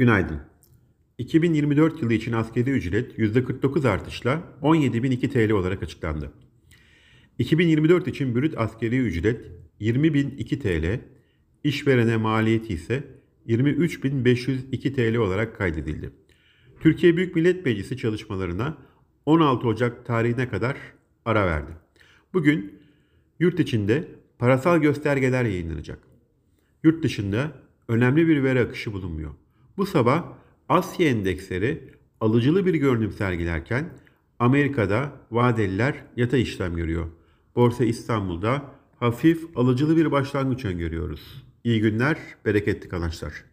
Günaydın. 2024 yılı için askeri ücret %49 artışla 17.002 TL olarak açıklandı. 2024 için brüt askeri ücret 20.002 TL, işverene maliyeti ise 23.502 TL olarak kaydedildi. Türkiye Büyük Millet Meclisi çalışmalarına 16 Ocak tarihine kadar ara verdi. Bugün yurt içinde parasal göstergeler yayınlanacak. Yurt dışında önemli bir veri akışı bulunmuyor. Bu sabah Asya endeksleri alıcılı bir görünüm sergilerken Amerika'da vadeliler yatay işlem görüyor. Borsa İstanbul'da hafif alıcılı bir başlangıç öngörüyoruz. İyi günler, bereketli kazançlar.